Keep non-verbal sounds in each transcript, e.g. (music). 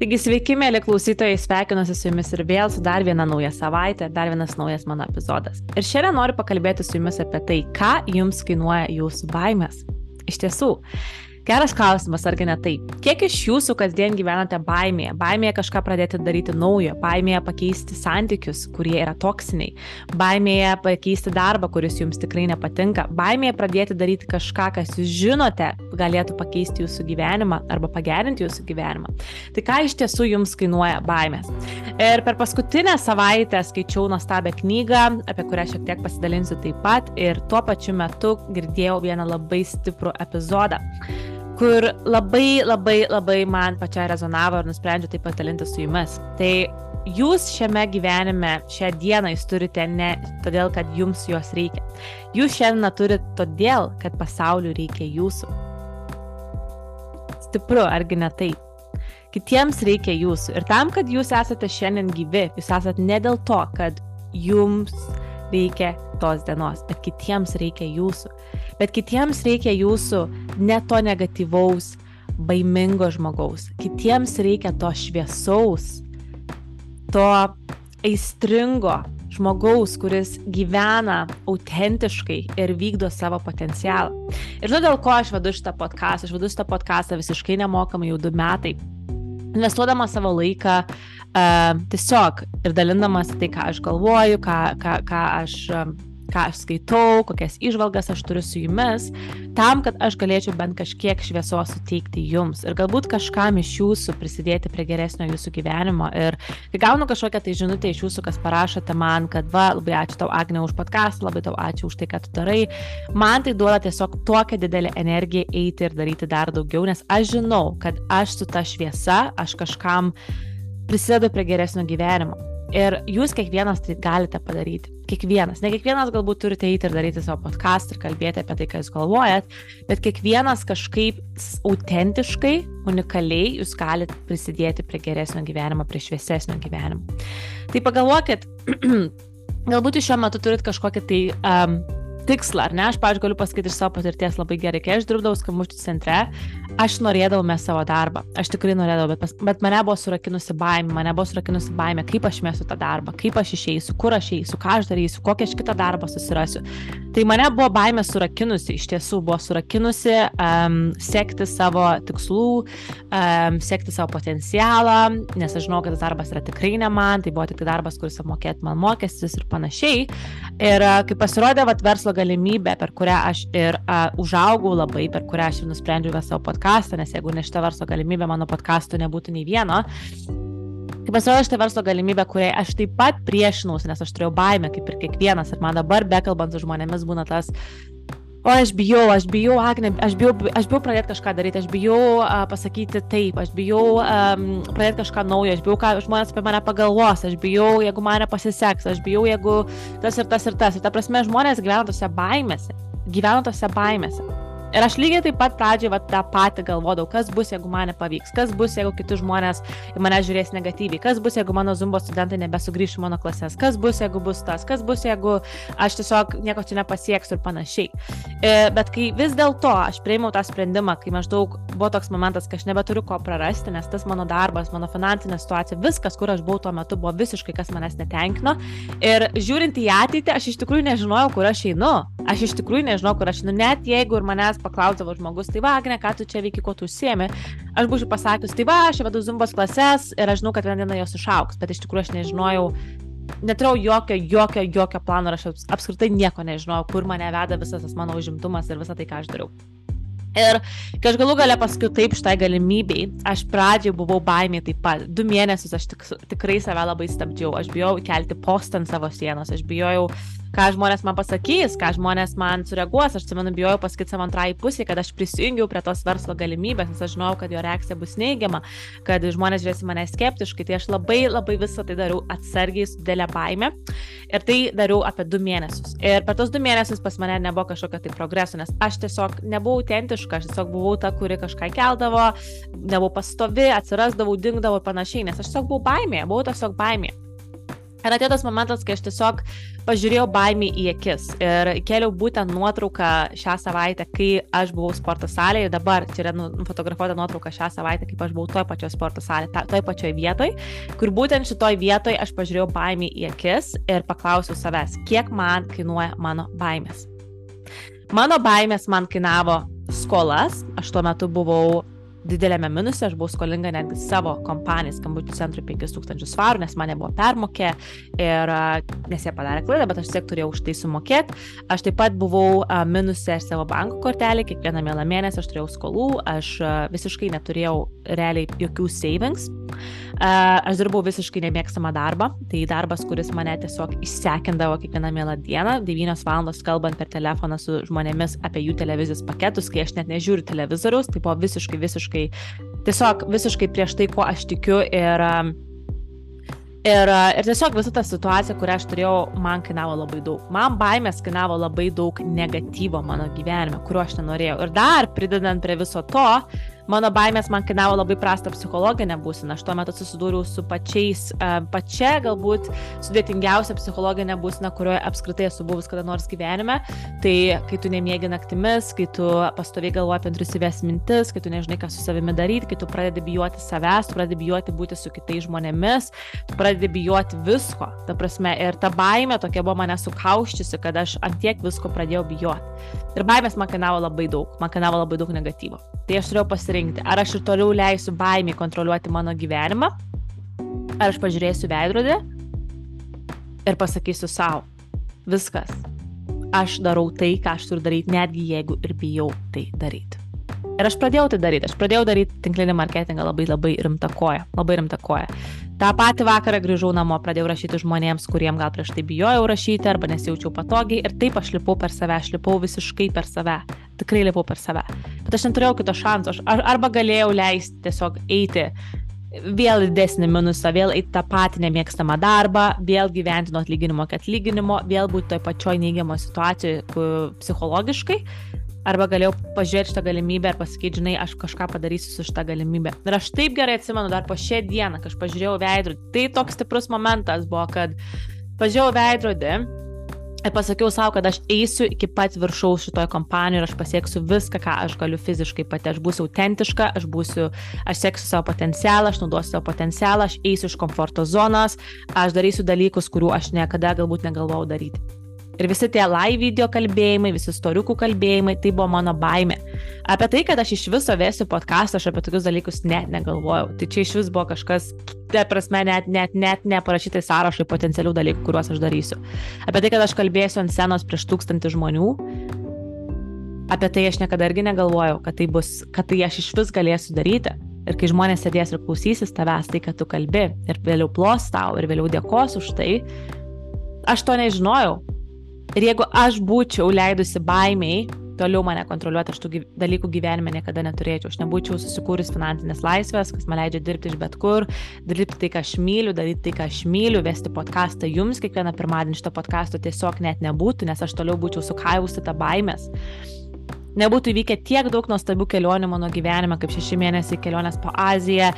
Taigi sveiki, mėly klausytojai, sveikinuosi su jumis ir vėl su dar viena nauja savaitė, dar vienas naujas mano epizodas. Ir šiandien noriu pakalbėti su jumis apie tai, ką jums kainuoja jūsų baimės. Iš tiesų, Geras klausimas, argi ne taip? Kiek iš jūsų kasdien gyvenate baimėje? Baimėje kažką pradėti daryti naujo, baimėje pakeisti santykius, kurie yra toksiniai, baimėje pakeisti darbą, kuris jums tikrai nepatinka, baimėje pradėti daryti kažką, kas jūs žinote, galėtų pakeisti jūsų gyvenimą arba pagerinti jūsų gyvenimą. Tai ką iš tiesų jums kainuoja baimės? Ir per paskutinę savaitę skaičiau nuostabią knygą, apie kurią šiek tiek pasidalinsiu taip pat ir tuo pačiu metu girdėjau vieną labai stiprų epizodą kur labai, labai, labai man pačiai rezonavo ir nusprendžiau tai padalinti su jumis. Tai jūs šiame gyvenime šią dieną jūs turite ne todėl, kad jums jos reikia. Jūs šiandien turite todėl, kad pasauliu reikia jūsų. Stipru, argi ne taip? Kitiems reikia jūsų. Ir tam, kad jūs esate šiandien gyvi, jūs esate ne dėl to, kad jums reikia tos dienos, bet kitiems reikia jūsų. Bet kitiems reikia jūsų ne to negatyvaus, baimingo žmogaus. Kitiems reikia to šviesaus, to aistringo žmogaus, kuris gyvena autentiškai ir vykdo savo potencialą. Ir žinau, dėl ko aš vedu šitą podcastą. Aš vedu šitą podcastą visiškai nemokamai jau du metai. Investuodama savo laiką, uh, tiesiog ir dalindamas tai, ką aš galvoju, ką, ką, ką aš uh, ką aš skaitau, kokias išvalgas aš turiu su jumis, tam, kad aš galėčiau bent kažkiek šviesos suteikti jums ir galbūt kažkam iš jūsų prisidėti prie geresnio jūsų gyvenimo. Ir kai gaunu kažkokią tai žinutę iš jūsų, kas parašote man, kad va, labai ačiū tau, Agne, už podcastą, labai tau ačiū už tai, ką tu darai, man tai duoda tiesiog tokią didelę energiją eiti ir daryti dar daugiau, nes aš žinau, kad aš su ta šviesa, aš kažkam prisidedu prie geresnio gyvenimo. Ir jūs kiekvienas tai galite padaryti. Kiekvienas. Ne kiekvienas galbūt turite eiti ir daryti savo podcast ir kalbėti apie tai, ką jūs galvojat, bet kiekvienas kažkaip autentiškai, unikaliai jūs galite prisidėti prie geresnio gyvenimo, prie šviesesnio gyvenimo. Tai pagalvokit, (clears throat) galbūt jūs šiuo metu turit kažkokį tai um, tikslą, ar ne? Aš, pavyzdžiui, galiu pasakyti iš savo patirties labai gerai, kai aš dirbdavau skambučių centre, aš norėdavau mes savo darbą. Aš tikrai norėdavau, bet, pas, bet mane buvo surakinusi baimė, mane buvo surakinusi baimė, kaip aš mėsiu tą darbą, kaip aš išeisiu, kur aš eisiu, ką aš darysiu, kokią aš kitą darbą susirasiu. Tai mane buvo baimė surakinusi, iš tiesų buvo surakinusi um, sekti savo tikslų, um, sekti savo potencialą, nes aš žinau, kad tas darbas yra tikrai ne man, tai buvo tik darbas, kuris apmokėt man mokestis ir panašiai. Ir uh, kai pasirodė vat, verslo galimybė, per kurią aš ir uh, užaugau labai, per kurią aš ir nusprendžiau vesti savo podcastą, nes jeigu ne šita verslo galimybė, mano podcastų nebūtų nei vieno, Kai pasirodė šitą verslo galimybę, kuriai aš taip pat priešinausi, nes aš turėjau baimę, kaip ir kiekvienas, ir man dabar, bekalbant su žmonėmis, būna tas, o aš bijau, aš bijau, Agne, aš bijau, aš bijau pradėti kažką daryti, aš bijau uh, pasakyti taip, aš bijau um, pradėti kažką naujo, aš bijau, ką žmonės apie mane pagalvos, aš bijau, jeigu mane pasiseks, aš bijau, jeigu tas ir tas ir tas. Ir ta prasme, žmonės gyvena tose baimėse, gyvena tose baimėse. Ir aš lygiai taip pat pradžioje vat, tą patį galvodavau, kas bus, jeigu man nepavyks, kas bus, jeigu kiti žmonės į mane žiūrės negatyviai, kas bus, jeigu mano zumbo studentai nebesugrįš į mano klases, kas bus, jeigu bus tas, kas bus, jeigu aš tiesiog nieko čia nepasieksiu ir panašiai. E, bet kai vis dėlto aš prieimiau tą sprendimą, kai maždaug buvo toks momentas, kad aš nebeturiu ko prarasti, nes tas mano darbas, mano finansinė situacija, viskas, kur aš buvau tuo metu, buvo visiškai kas manęs netenkino. Ir žiūrint į ateitį, aš iš tikrųjų nežinojau, kur aš einu. Aš iš tikrųjų nežinau, kur aš einu, net jeigu ir manęs paklausdavo žmogus, tai va, Agne, ką tu čia veiki, ko tu užsiemi, aš būčiau pasakius, tai va, aš vedu zumbos klases ir aš žinau, kad vieną dieną jos išauks, bet iš tikrųjų aš nežinojau, neturėjau jokio, jokio, jokio plano ir aš apskritai nieko nežinojau, kur mane veda visas tas mano užimtumas ir visa tai, ką aš dariau. Ir kai aš galų galę pasakiau taip šitai galimybei, aš pradžiai buvau baimė taip pat. Du mėnesius aš tik, tikrai save labai stabdžiau, aš bijau kelti postą ant savo sienos, aš bijojau ką žmonės man pasakys, ką žmonės man sureaguos. Aš atsimenu, bijojau pasakyti savo antrai pusė, kad aš prisijungiau prie tos verslo galimybės, nes aš žinojau, kad jo reakcija bus neigiama, kad žmonės žiūrės į mane skeptiškai. Tai aš labai labai visą tai dariau atsargiai su dėlė baime. Ir tai dariau apie du mėnesius. Ir per tos du mėnesius pas mane nebuvo kažkokio tai progreso, nes aš tiesiog nebuvau autentiška, aš tiesiog buvau ta, kuri kažką keldavo, nebuvau pastovi, atsirasdavau, dingdavau ir panašiai, nes aš tiesiog buvau baimė, buvau tiesiog baimė. Ir atėjo tas momentas, kai aš tiesiog pažiūrėjau baimį į akis ir keliau būtent nuotrauką šią savaitę, kai aš buvau sporto salėje ir dabar čia yra nufotografuota nuotrauka šią savaitę, kaip aš buvau toje pačioje sporto salėje, toje pačioje vietoje, kur būtent šitoje vietoje aš pažiūrėjau baimį į akis ir paklausiau savęs, kiek man kainuoja mano baimės. Mano baimės man kainavo skolas, aš tuo metu buvau didelėme minuse, aš buvau skolinga netgi savo kompanijai skambučių centrui 5000 svarų, nes mane buvo permokė ir nes jie padarė klaidą, bet aš tiek turėjau už tai sumokėti. Aš taip pat buvau minuse savo banko kortelį, kiekvieną mielą mėnesį aš turėjau skolų, aš visiškai neturėjau realiai jokių savings. Aš dirbau visiškai nemėgstamą darbą, tai darbas, kuris mane tiesiog išsekindavo kiekvieną mielą dieną, 9 valandos kalbant per telefoną su žmonėmis apie jų televizijos paketus, kai aš net nežiūriu televizoriaus, tai buvo visiškai, visiškai, tiesiog visiškai prieš tai, kuo aš tikiu ir Ir, ir tiesiog visa ta situacija, kurią aš turėjau, man kainavo labai daug. Man baimės kainavo labai daug negatyvo mano gyvenime, kurio aš nenorėjau. Ir dar pridedant prie viso to, Mano baimės man kainavo labai prastą psichologinę būseną. Aš tuo metu susidūriau su pačiais, uh, pačia galbūt sudėtingiausia psichologinė būsena, kurioje apskritai esu buvus kada nors gyvenime. Tai kai tu nemiegi naktimis, kai tu pastoviai galvoji apie intrusyvės mintis, kai tu nežinai, ką su savimi daryti, kai tu pradedi bijoti savęs, tu pradedi bijoti būti su kitais žmonėmis, tu pradedi bijoti visko. Ta prasme, ir ta baimė tokia buvo mane sukauščiusi, kad aš antiek visko pradėjau bijoti. Ir baimės man kainavo labai daug, man kainavo labai daug negatyvo. Tai aš turėjau pasirinkti, ar aš ir toliau leisiu baimį kontroliuoti mano gyvenimą, ar aš pažiūrėsiu veidrodį ir pasakysiu savo, viskas, aš darau tai, ką aš turiu daryti, netgi jeigu ir bijau tai daryti. Ir aš pradėjau tai daryti, aš pradėjau daryti tinklinį marketingą labai labai rimtą koją, labai rimtą koją. Ta pati vakarą grįžau namo, pradėjau rašyti žmonėms, kuriem gal prieš tai bijojau rašyti arba nesijaučiau patogiai. Ir taip aš lipau per save, aš lipau visiškai per save, tikrai lipau per save. Bet aš neturėjau kito šanso, aš arba galėjau leisti tiesiog eiti vėl didesnį minusą, vėl eiti tą patį nemėgstamą darbą, vėl gyventi nuo atlyginimo iki atlyginimo, vėl būti toje pačioje neigiamoje situacijoje psichologiškai Arba galėjau pažiūrėti šitą galimybę ir pasakyti, žinai, aš kažką padarysiu su šitą galimybę. Ir aš taip gerai atsimenu dar po šią dieną, kai aš pažiūrėjau veidrodį. Tai toks stiprus momentas buvo, kad pažiūrėjau veidrodį ir pasakiau savo, kad aš eisiu iki pat viršaus šitoje kompanijoje ir aš pasieksiu viską, ką aš galiu fiziškai pati. Aš būsiu autentiška, aš būsiu, aš seksiu savo potencialą, aš naudosiu savo potencialą, aš eisiu iš komforto zonos, aš darysiu dalykus, kurių aš niekada galbūt negalvojau daryti. Ir visi tie live video kalbėjimai, visi storiukų kalbėjimai, tai buvo mano baime. Apie tai, kad aš iš viso vėsiu podcastą, aš apie tokius dalykus net negalvojau. Tai čia iš vis buvo kažkas, tai prasme, net, net, net neparašytai sąrašai potencialių dalykų, kuriuos aš darysiu. Apie tai, kad aš kalbėsiu ant scenos prieš tūkstantį žmonių, apie tai aš niekada irgi negalvojau, kad tai bus, kad tai aš iš vis galėsiu daryti. Ir kai žmonės sėdės ir klausysis tavęs tai, kad tu kalbi, ir vėliau plos tau, ir vėliau dėkos už tai, aš to nežinojau. Ir jeigu aš būčiau leidusi baimiai toliau mane kontroliuoti, aš tų dalykų gyvenime niekada neturėčiau. Aš nebūčiau susikūrus finansinės laisvės, kas man leidžia dirbti iš bet kur, dirbti tai, ką aš myliu, daryti tai, ką aš myliu, vesti podcastą jums kiekvieną pirmadienį šito podcasto tiesiog net nebūtų, nes aš toliau būčiau sukaivusi tą baimės. Nebūtų įvykę tiek daug nuostabių kelionių mano gyvenime, kaip šeši mėnesiai kelionės po Aziją,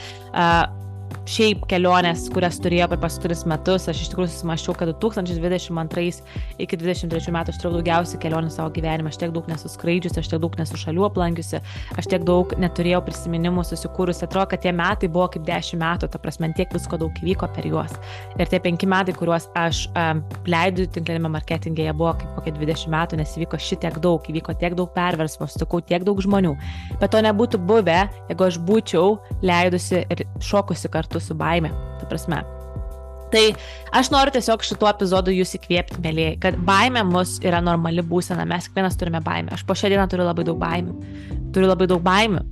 šiaip kelionės, kurias turėjau per paskutinius metus, aš iš tikrųjų susimaščiau, kad 2022 iki 2023 metų aš turėjau daugiausiai kelionių savo gyvenime, aš tiek daug nesuskraidžiusi, aš tiek daug nesu šalių aplankiusi, aš tiek daug neturėjau prisiminimų susikūrusi, atrodo, kad tie metai buvo kaip 10 metų, ta prasme, tiek visko daug įvyko per juos. Ir tie 5 metai, kuriuos aš um, leidžiu tinklinėme marketingė, jie buvo kaip kokie 20 metų, nes įvyko šitiek daug, įvyko tiek daug perversmų, sutikau tiek daug žmonių. Bet to nebūtų buvę, jeigu aš būčiau leidusi ir šokusi kartu kartu su baime. Ta prasme. Tai aš noriu tiesiog šituo epizodu jūs įkvėpti, mėlyje, kad baime mus yra normali būsena, mes kiekvienas turime baimę. Aš po šią dieną turiu labai daug baimių. Turiu labai daug baimių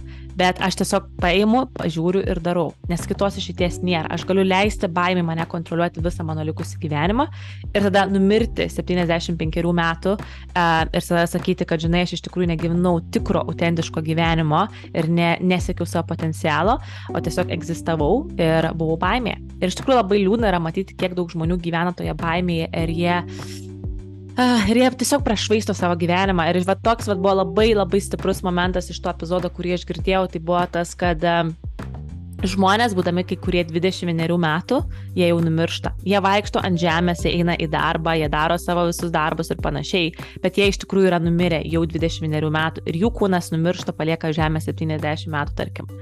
bet aš tiesiog paimu, pažiūriu ir darau, nes kitos išeities nėra. Aš galiu leisti baimį mane kontroliuoti visą mano likusį gyvenimą ir tada numirti 75 metų uh, ir tada sakyti, kad žinai, aš iš tikrųjų negyvenau tikro, autentiško gyvenimo ir ne, nesiekiau savo potencialo, o tiesiog egzistavau ir buvau baimė. Ir iš tikrųjų labai liūdna yra matyti, kiek daug žmonių gyvena toje baimėje ir jie ir jie tiesiog prašvaisto savo gyvenimą. Ir va, toks va, buvo labai labai stiprus momentas iš to epizodo, kurį aš girdėjau, tai buvo tas, kad Žmonės, būdami kai kurie 21 metų, jie jau numiršta. Jie vaikšto ant žemės, jie eina į darbą, jie daro savo visus darbus ir panašiai, bet jie iš tikrųjų yra numirę jau 21 metų ir jų kūnas numiršta, palieka žemę 70 metų, tarkim.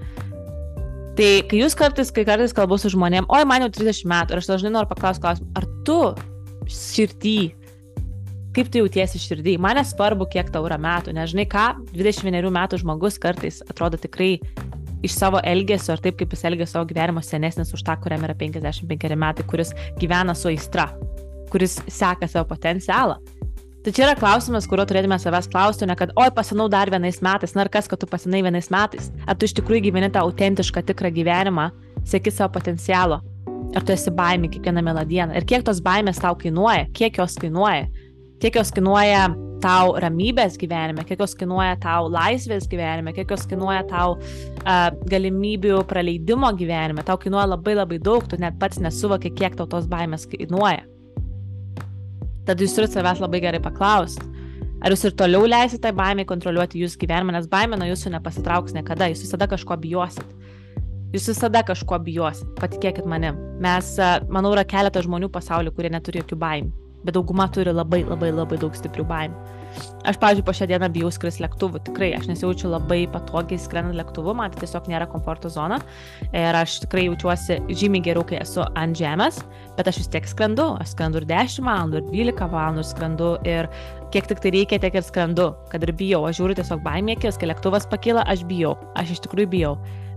Tai kai jūs kartais, kai kartais kalbu su žmonėm, oi, man jau 30 metų ir aš dažnai noriu paklausti klausimą, ar tu širdį, kaip tu jautiesi širdį, man nesvarbu, kiek tau yra metų, nežinai ką, 21 metų žmogus kartais atrodo tikrai iš savo elgesio ar taip, kaip jis elgia savo gyvenimo senesnis už tą, kuriam yra 55 metai, kuris gyvena su aistra, kuris seka savo potencialą. Tai čia yra klausimas, kurio turėtume savęs klausti, ne kad, oi, pasinau dar vienais metais, na ir kas, kad tu pasinai vienais metais. Ar tu iš tikrųjų gyveni tą autentišką, tikrą gyvenimą, sėki savo potencialo. Ar tu esi baimė kiekvieną mielą dieną. Ir kiek tos baimės tau kainuoja, kiek jos kainuoja. Kiek jos kainuoja tau ramybės gyvenime, kiek jos kainuoja tau laisvės gyvenime, kiek jos kainuoja tau uh, galimybių praleidimo gyvenime, tau kainuoja labai labai daug, tu net pats nesuvoki, kiek tau tos baimės kainuoja. Tad jūs turite savęs labai gerai paklausti. Ar jūs ir toliau leisite baimė kontroliuoti jūsų gyvenimą, nes baimė nuo jūsų nepasitrauks niekada, jūs visada kažko bijosit. Jūs visada kažko bijosit, patikėkit manim. Mes, manau, yra keletas žmonių pasaulyje, kurie neturi jokių baimių bet dauguma turi labai labai labai daug stiprių baimių. Aš, pavyzdžiui, po šią dieną bijau skris lėktuvu, tikrai, aš nesijaučiu labai patogiai skrendant lėktuvu, man tai tiesiog nėra komforto zona. Ir aš tikrai jaučiuosi žymiai geriau, kai esu ant žemės, bet aš vis tiek skrendu, aš skrendu ir 10 valandų, ir 12 valandų skrendu ir kiek tik tai reikia, tiek ir skrendu, kad ir bijau, aš žiūriu tiesiog baimėkis, kai lėktuvas pakyla, aš bijau, aš iš tikrųjų bijau,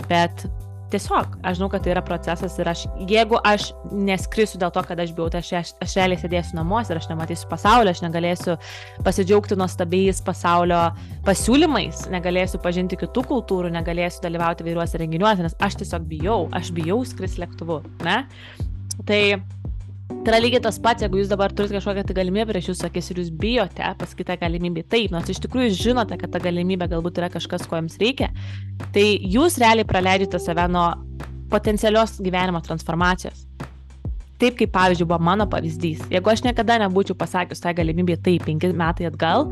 bet tiesiog, aš žinau, kad tai yra procesas ir aš, jeigu aš neskrisiu dėl to, kad aš bijau, tai aš, aš, realiai sėdėsiu namuose ir aš nematysiu pasaulio, aš negalėsiu pasidžiaugti nuostabiais pasaulio pasiūlymais, negalėsiu pažinti kitų kultūrų, negalėsiu dalyvauti vairiuose renginiuose, nes aš tiesiog bijau, aš bijau skris lėktuvu, ne? Tai Tai yra lygiai tas pats, jeigu jūs dabar turite kažkokią tai galimybę prieš jūsų akis ir jūs bijote pasakyti tą galimybę taip, nors iš tikrųjų žinote, kad ta galimybė galbūt yra kažkas, ko jums reikia, tai jūs realiai praleidžiate save nuo potencialios gyvenimo transformacijos. Taip kaip pavyzdžiui buvo mano pavyzdys. Jeigu aš niekada nebūčiau pasakius tą galimybę taip penki metai atgal,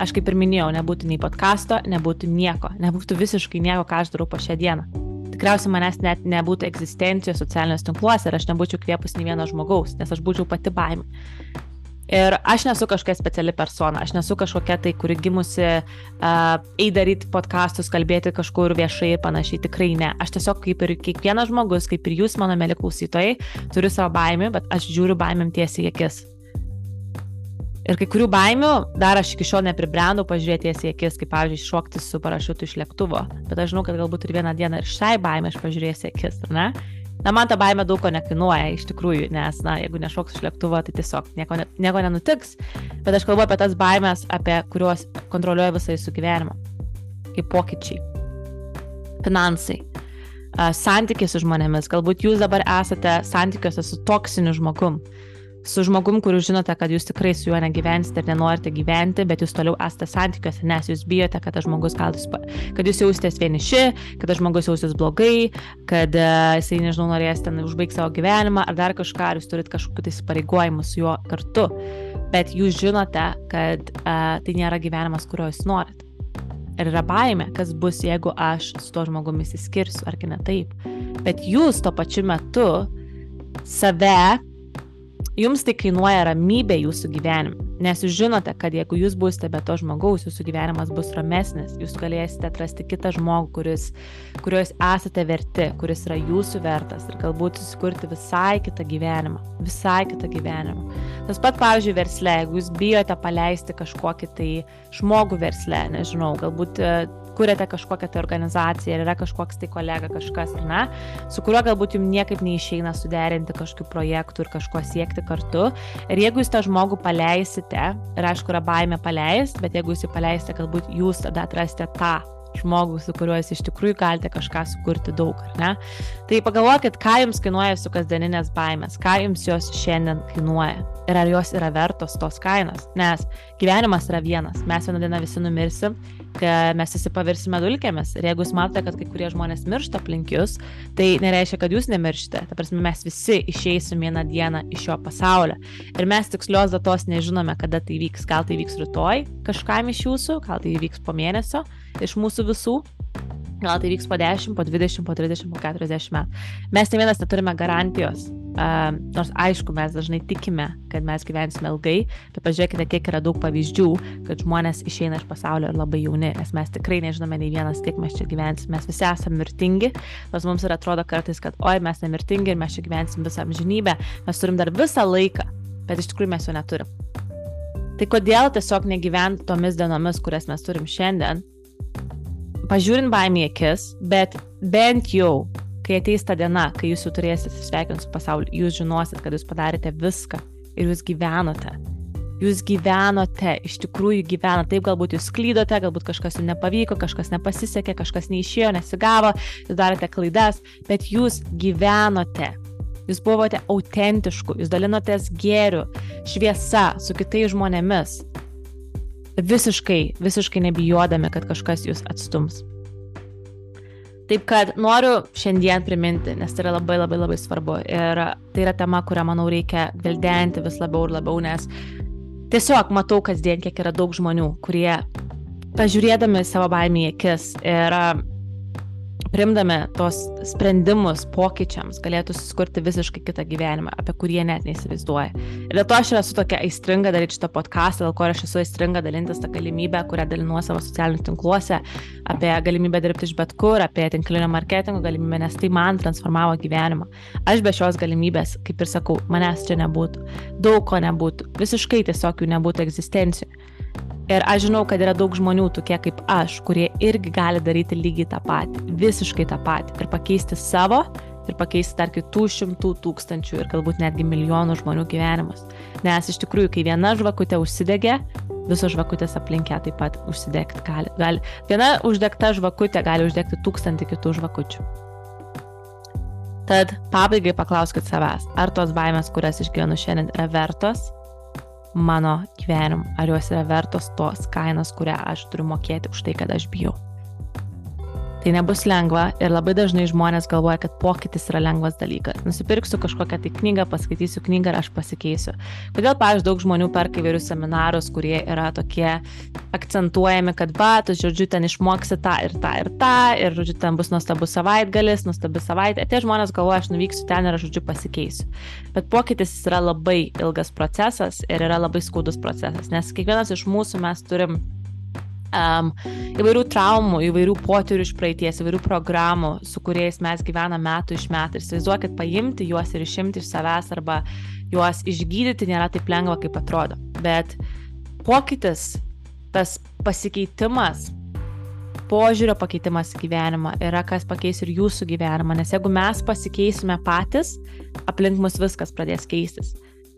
aš kaip ir minėjau, nebūtų nei podkasto, nebūtų nieko, nebūtų visiškai nieko, ką aš darau po šią dieną tikriausiai manęs net nebūtų egzistencijos socialiniuose tinkluose ir aš nebūčiau kviepus nei vieno žmogaus, nes aš būčiau pati baimė. Ir aš nesu kažkokia speciali persona, aš nesu kažkokia tai, kuri gimusi uh, eidaryti podkastus, kalbėti kažkur viešai ir panašiai, tikrai ne. Aš tiesiog kaip ir kiekvienas žmogus, kaip ir jūs, mano mėly klausytojai, turiu savo baimį, bet aš žiūriu baimėm tiesiai į akis. Ir kai kurių baimių dar aš iki šiol nepribrendau pažiūrėti į akis, kaip pavyzdžiui, šokti su parašiutu iš lėktuvo. Bet aš žinau, kad galbūt ir vieną dieną ir šiai baimė aš pažiūrėsiu į akis, ar ne? Na, man ta baimė daug ko nekainuoja iš tikrųjų, nes, na, jeigu nešoks iš lėktuvo, tai tiesiog nieko, ne, nieko nenutiks. Bet aš kalbu apie tas baimės, apie kuriuos kontroliuoja visą jūsų gyvenimą. Kaip pokyčiai. Finansai. Santykiai su žmonėmis. Galbūt jūs dabar esate santykiuose su toksiniu žmogum su žmogum, kur jūs žinote, kad jūs tikrai su juo negyvensite ir nenorite gyventi, bet jūs toliau esate santykiuose, nes jūs bijote, kad tas žmogus gal jūs, kad jūs jausitės vieniši, kad tas žmogus jausitės blogai, kad uh, jisai, nežinau, norės ten užbaigti savo gyvenimą ar dar kažką, ar jūs turite kažkokiu tai įsipareigojimu su juo kartu. Bet jūs žinote, kad uh, tai nėra gyvenimas, kurio jūs norite. Ir yra baime, kas bus, jeigu aš su tuo žmogumi įsiskirsiu, argi ne taip. Bet jūs tuo pačiu metu save Jums tai kainuoja ramybė jūsų gyvenime, nes jūs žinote, kad jeigu jūs būsite be to žmogaus, jūsų gyvenimas bus ramesnis, jūs galėsite atrasti kitą žmogų, kuris, kurio jūs esate verti, kuris yra jūsų vertas ir galbūt susikurti visai kitą gyvenimą, visai kitą gyvenimą. Tas pat, pavyzdžiui, versle, jeigu jūs bijote paleisti kažkokį tai žmogų versle, nežinau, galbūt kuriate kažkokią tai organizaciją ir yra kažkoks tai kolega kažkas, ar ne, su kuriuo galbūt jums niekaip neišeina suderinti kažkokių projektų ir kažko siekti kartu. Ir jeigu jūs tą žmogų paleisite, ir aišku, yra baime paleisti, bet jeigu jūs jį paleisite, galbūt jūs tada atrasite tą žmogų, su kuriuo jūs iš tikrųjų galite kažką sukurti daug, ar ne? Tai pagalvokit, ką jums kainuoja su kasdieninės baimės, ką jums jos šiandien kainuoja ir ar jos yra vertos tos kainos, nes gyvenimas yra vienas, mes vieną dieną visi numirsim mes visi pavirsime dulkėmis. Ir jeigu jūs matote, kad kai kurie žmonės miršta aplink jūs, tai nereiškia, kad jūs nemiršite. Ta prasme, mes visi išeisim vieną dieną iš šio pasaulio. Ir mes tikslios datos nežinome, kada tai vyks. Gal tai vyks rytoj kažkam iš jūsų, gal tai vyks po mėnesio iš mūsų visų. Gal tai vyks po 10, po 20, po 30, po 40 metų. Mes ne vienas neturime garantijos. Uh, nors aišku, mes dažnai tikime, kad mes gyvensime ilgai, bet pažiūrėkite, kiek yra daug pavyzdžių, kad žmonės išeina iš pasaulio ir labai jauni, nes mes tikrai nežinome nei vienas, kiek mes čia gyvensime. Mes visi esame mirtingi, nors mums ir atrodo kartais, kad oi, mes nemirtingi ir mes čia gyvensim visą amžinybę, mes turim dar visą laiką, bet iš tikrųjų mes jo neturim. Tai kodėl tiesiog negyventi tomis dienomis, kurias mes turim šiandien, pažiūrint baimį akis, bet bent jau, kai ateis ta diena, kai jūs jau turėsite sveikinti su pasauliu, jūs žinosit, kad jūs padarėte viską ir jūs gyvenote. Jūs gyvenote, iš tikrųjų gyvenote, taip galbūt jūs klydote, galbūt kažkas jums nepavyko, kažkas nepasisekė, kažkas neišėjo, nesigavo, jūs darėte klaidas, bet jūs gyvenote. Jūs buvote autentišku, jūs dalinotės gėriu, šviesa su kitais žmonėmis visiškai, visiškai nebijodami, kad kažkas jūs atstums. Taip kad noriu šiandien priminti, nes tai yra labai labai labai svarbu ir tai yra tema, kurią, manau, reikia gvildenti vis labiau ir labiau, nes tiesiog matau kasdien, kiek yra daug žmonių, kurie pažiūrėdami savo baimį į akis ir primdami tos sprendimus pokyčiams, galėtų susikurti visiškai kitą gyvenimą, apie kurį jie net neįsivaizduoja. Ir dėl to aš esu tokia aistringa daryti šitą podcastą, dėl ko aš esu aistringa dalintis tą galimybę, kurią dalinu savo socialiniuose tinkluose, apie galimybę dirbti iš bet kur, apie tinklinio marketingo galimybę, nes tai man transformavo gyvenimą. Aš be šios galimybės, kaip ir sakau, manęs čia nebūtų, daug ko nebūtų, visiškai tiesiog jų nebūtų egzistencijų. Ir aš žinau, kad yra daug žmonių, tokie kaip aš, kurie irgi gali daryti lygiai tą patį, visiškai tą patį ir pakeisti savo ir pakeisti dar kitų šimtų tūkstančių ir galbūt netgi milijonų žmonių gyvenimus. Nes iš tikrųjų, kai viena žvakutė užsidegė, visos žvakutės aplinkia taip pat užsidegti gali. gali. Viena uždegta žvakutė gali uždegti tūkstantį kitų žvakučių. Tad pabaigai paklauskit savęs, ar tos baimės, kurias išgyvenu šiandien, yra vertos mano gyvenimu, ar jos yra vertos tos kainos, kurią aš turiu mokėti už tai, kad aš bijau. Tai nebus lengva ir labai dažnai žmonės galvoja, kad pokytis yra lengvas dalykas. Nusipirksiu kažkokią tai knygą, paskaitysiu knygą ir aš pasikeisiu. Kodėl, pavyzdžiui, daug žmonių perka įvairius seminarus, kurie yra tokie akcentuojami, kad va, tu, žodžiu, ten išmoksi tą ir tą ir tą, ir, žodžiu, ten bus nuostabus savaitgalis, nuostabi savaitė. Tie žmonės galvoja, aš nuvyksiu ten ir aš, žodžiu, pasikeisiu. Bet pokytis yra labai ilgas procesas ir yra labai skaudus procesas, nes kiekvienas iš mūsų mes turim um, įvairių traumų, įvairių potyrių iš praeities, įvairių programų, su kuriais mes gyvename metų iš metų. Ir įsivaizduokit, paimti juos ir išimti iš savęs arba juos išgydyti nėra taip lengva, kaip atrodo. Bet pokytis, tas pasikeitimas, požiūrio pakeitimas į gyvenimą yra, kas pakeis ir jūsų gyvenimą. Nes jeigu mes pasikeisime patys, aplink mus viskas pradės keistis.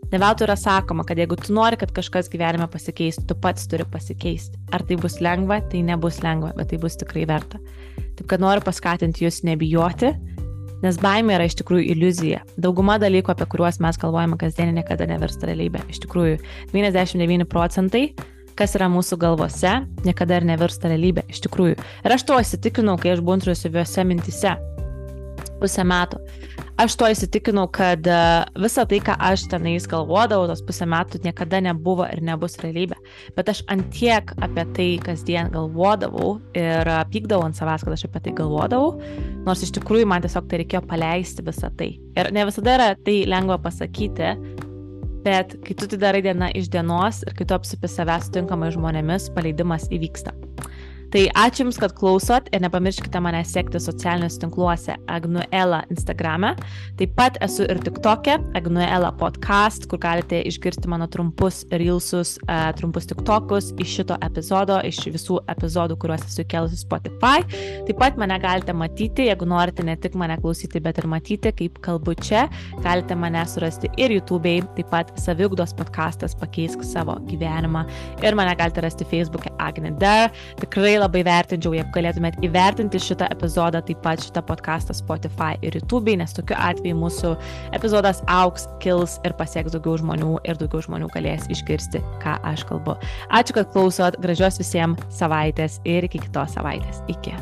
Neveltui yra sakoma, kad jeigu tu nori, kad kažkas gyvenime pasikeistų, tu pats turi pasikeisti. Ar tai bus lengva, tai nebus lengva, bet tai bus tikrai verta. Taip kad noriu paskatinti jūs nebijoti, nes baimė yra iš tikrųjų iliuzija. Dauguma dalykų, apie kuriuos mes galvojame kasdienį, niekada nevirsta realybė. Iš tikrųjų, 99 procentai kas yra mūsų galvose, niekada ir nevirsta realybė. Iš tikrųjų. Ir aš to įsitikinau, kai aš buvau intrusiviuose mintise pusę metų aš to įsitikinau, kad e, visa tai, ką aš tenais galvodavau, tos pusę metų niekada nebuvo ir nebus realybė. Bet aš antiek apie tai kasdien galvodavau ir pykdavau ant savęs, kad aš apie tai galvodavau, nors iš tikrųjų man tiesiog tai reikėjo paleisti visą tai. Ir ne visada yra tai lengva pasakyti, bet kai tu tai darai diena iš dienos ir kai tu apsipi savęs sutinkamai žmonėmis, paleidimas įvyksta. Tai ačiū Jums, kad klausot ir nepamirškite mane sekti socialiniuose tinkluose Agnuela Instagrame. Taip pat esu ir TikTok'e, Agnuela podcast, kur galite išgirsti mano trumpus reelsus, uh, trumpus TikTokus iš šito epizodo, iš visų epizodų, kuriuos esu kėlusi Spotify. Taip pat mane galite matyti, jeigu norite ne tik mane klausyti, bet ir matyti, kaip kalbu čia, galite mane surasti ir YouTube'ai, taip pat saviugdos podcastas pakeisk savo gyvenimą ir mane galite rasti Facebook'e Agne Dar. Tikrai labai vertinčiau, jeigu galėtumėt įvertinti šitą epizodą, taip pat šitą podcastą Spotify ir YouTube, nes tokiu atveju mūsų epizodas auks, kils ir pasieks daugiau žmonių ir daugiau žmonių galės išgirsti, ką aš kalbu. Ačiū, kad klausot, gražios visiems savaitės ir iki kitos savaitės. Iki.